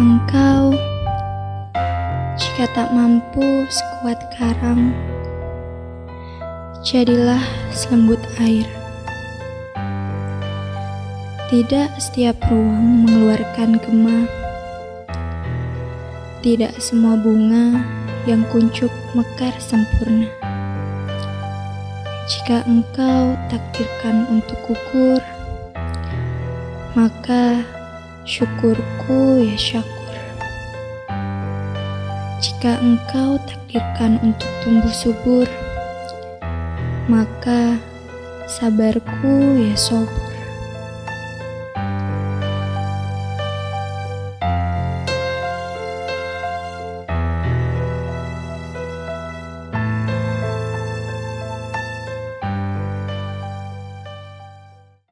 engkau, jika tak mampu sekuat karang, jadilah selembut air. Tidak setiap ruang mengeluarkan gema, tidak semua bunga yang kuncup mekar sempurna. Jika engkau takdirkan untuk gugur, maka syukurku ya syakur. Jika engkau takdirkan untuk tumbuh subur, maka sabarku ya sobur.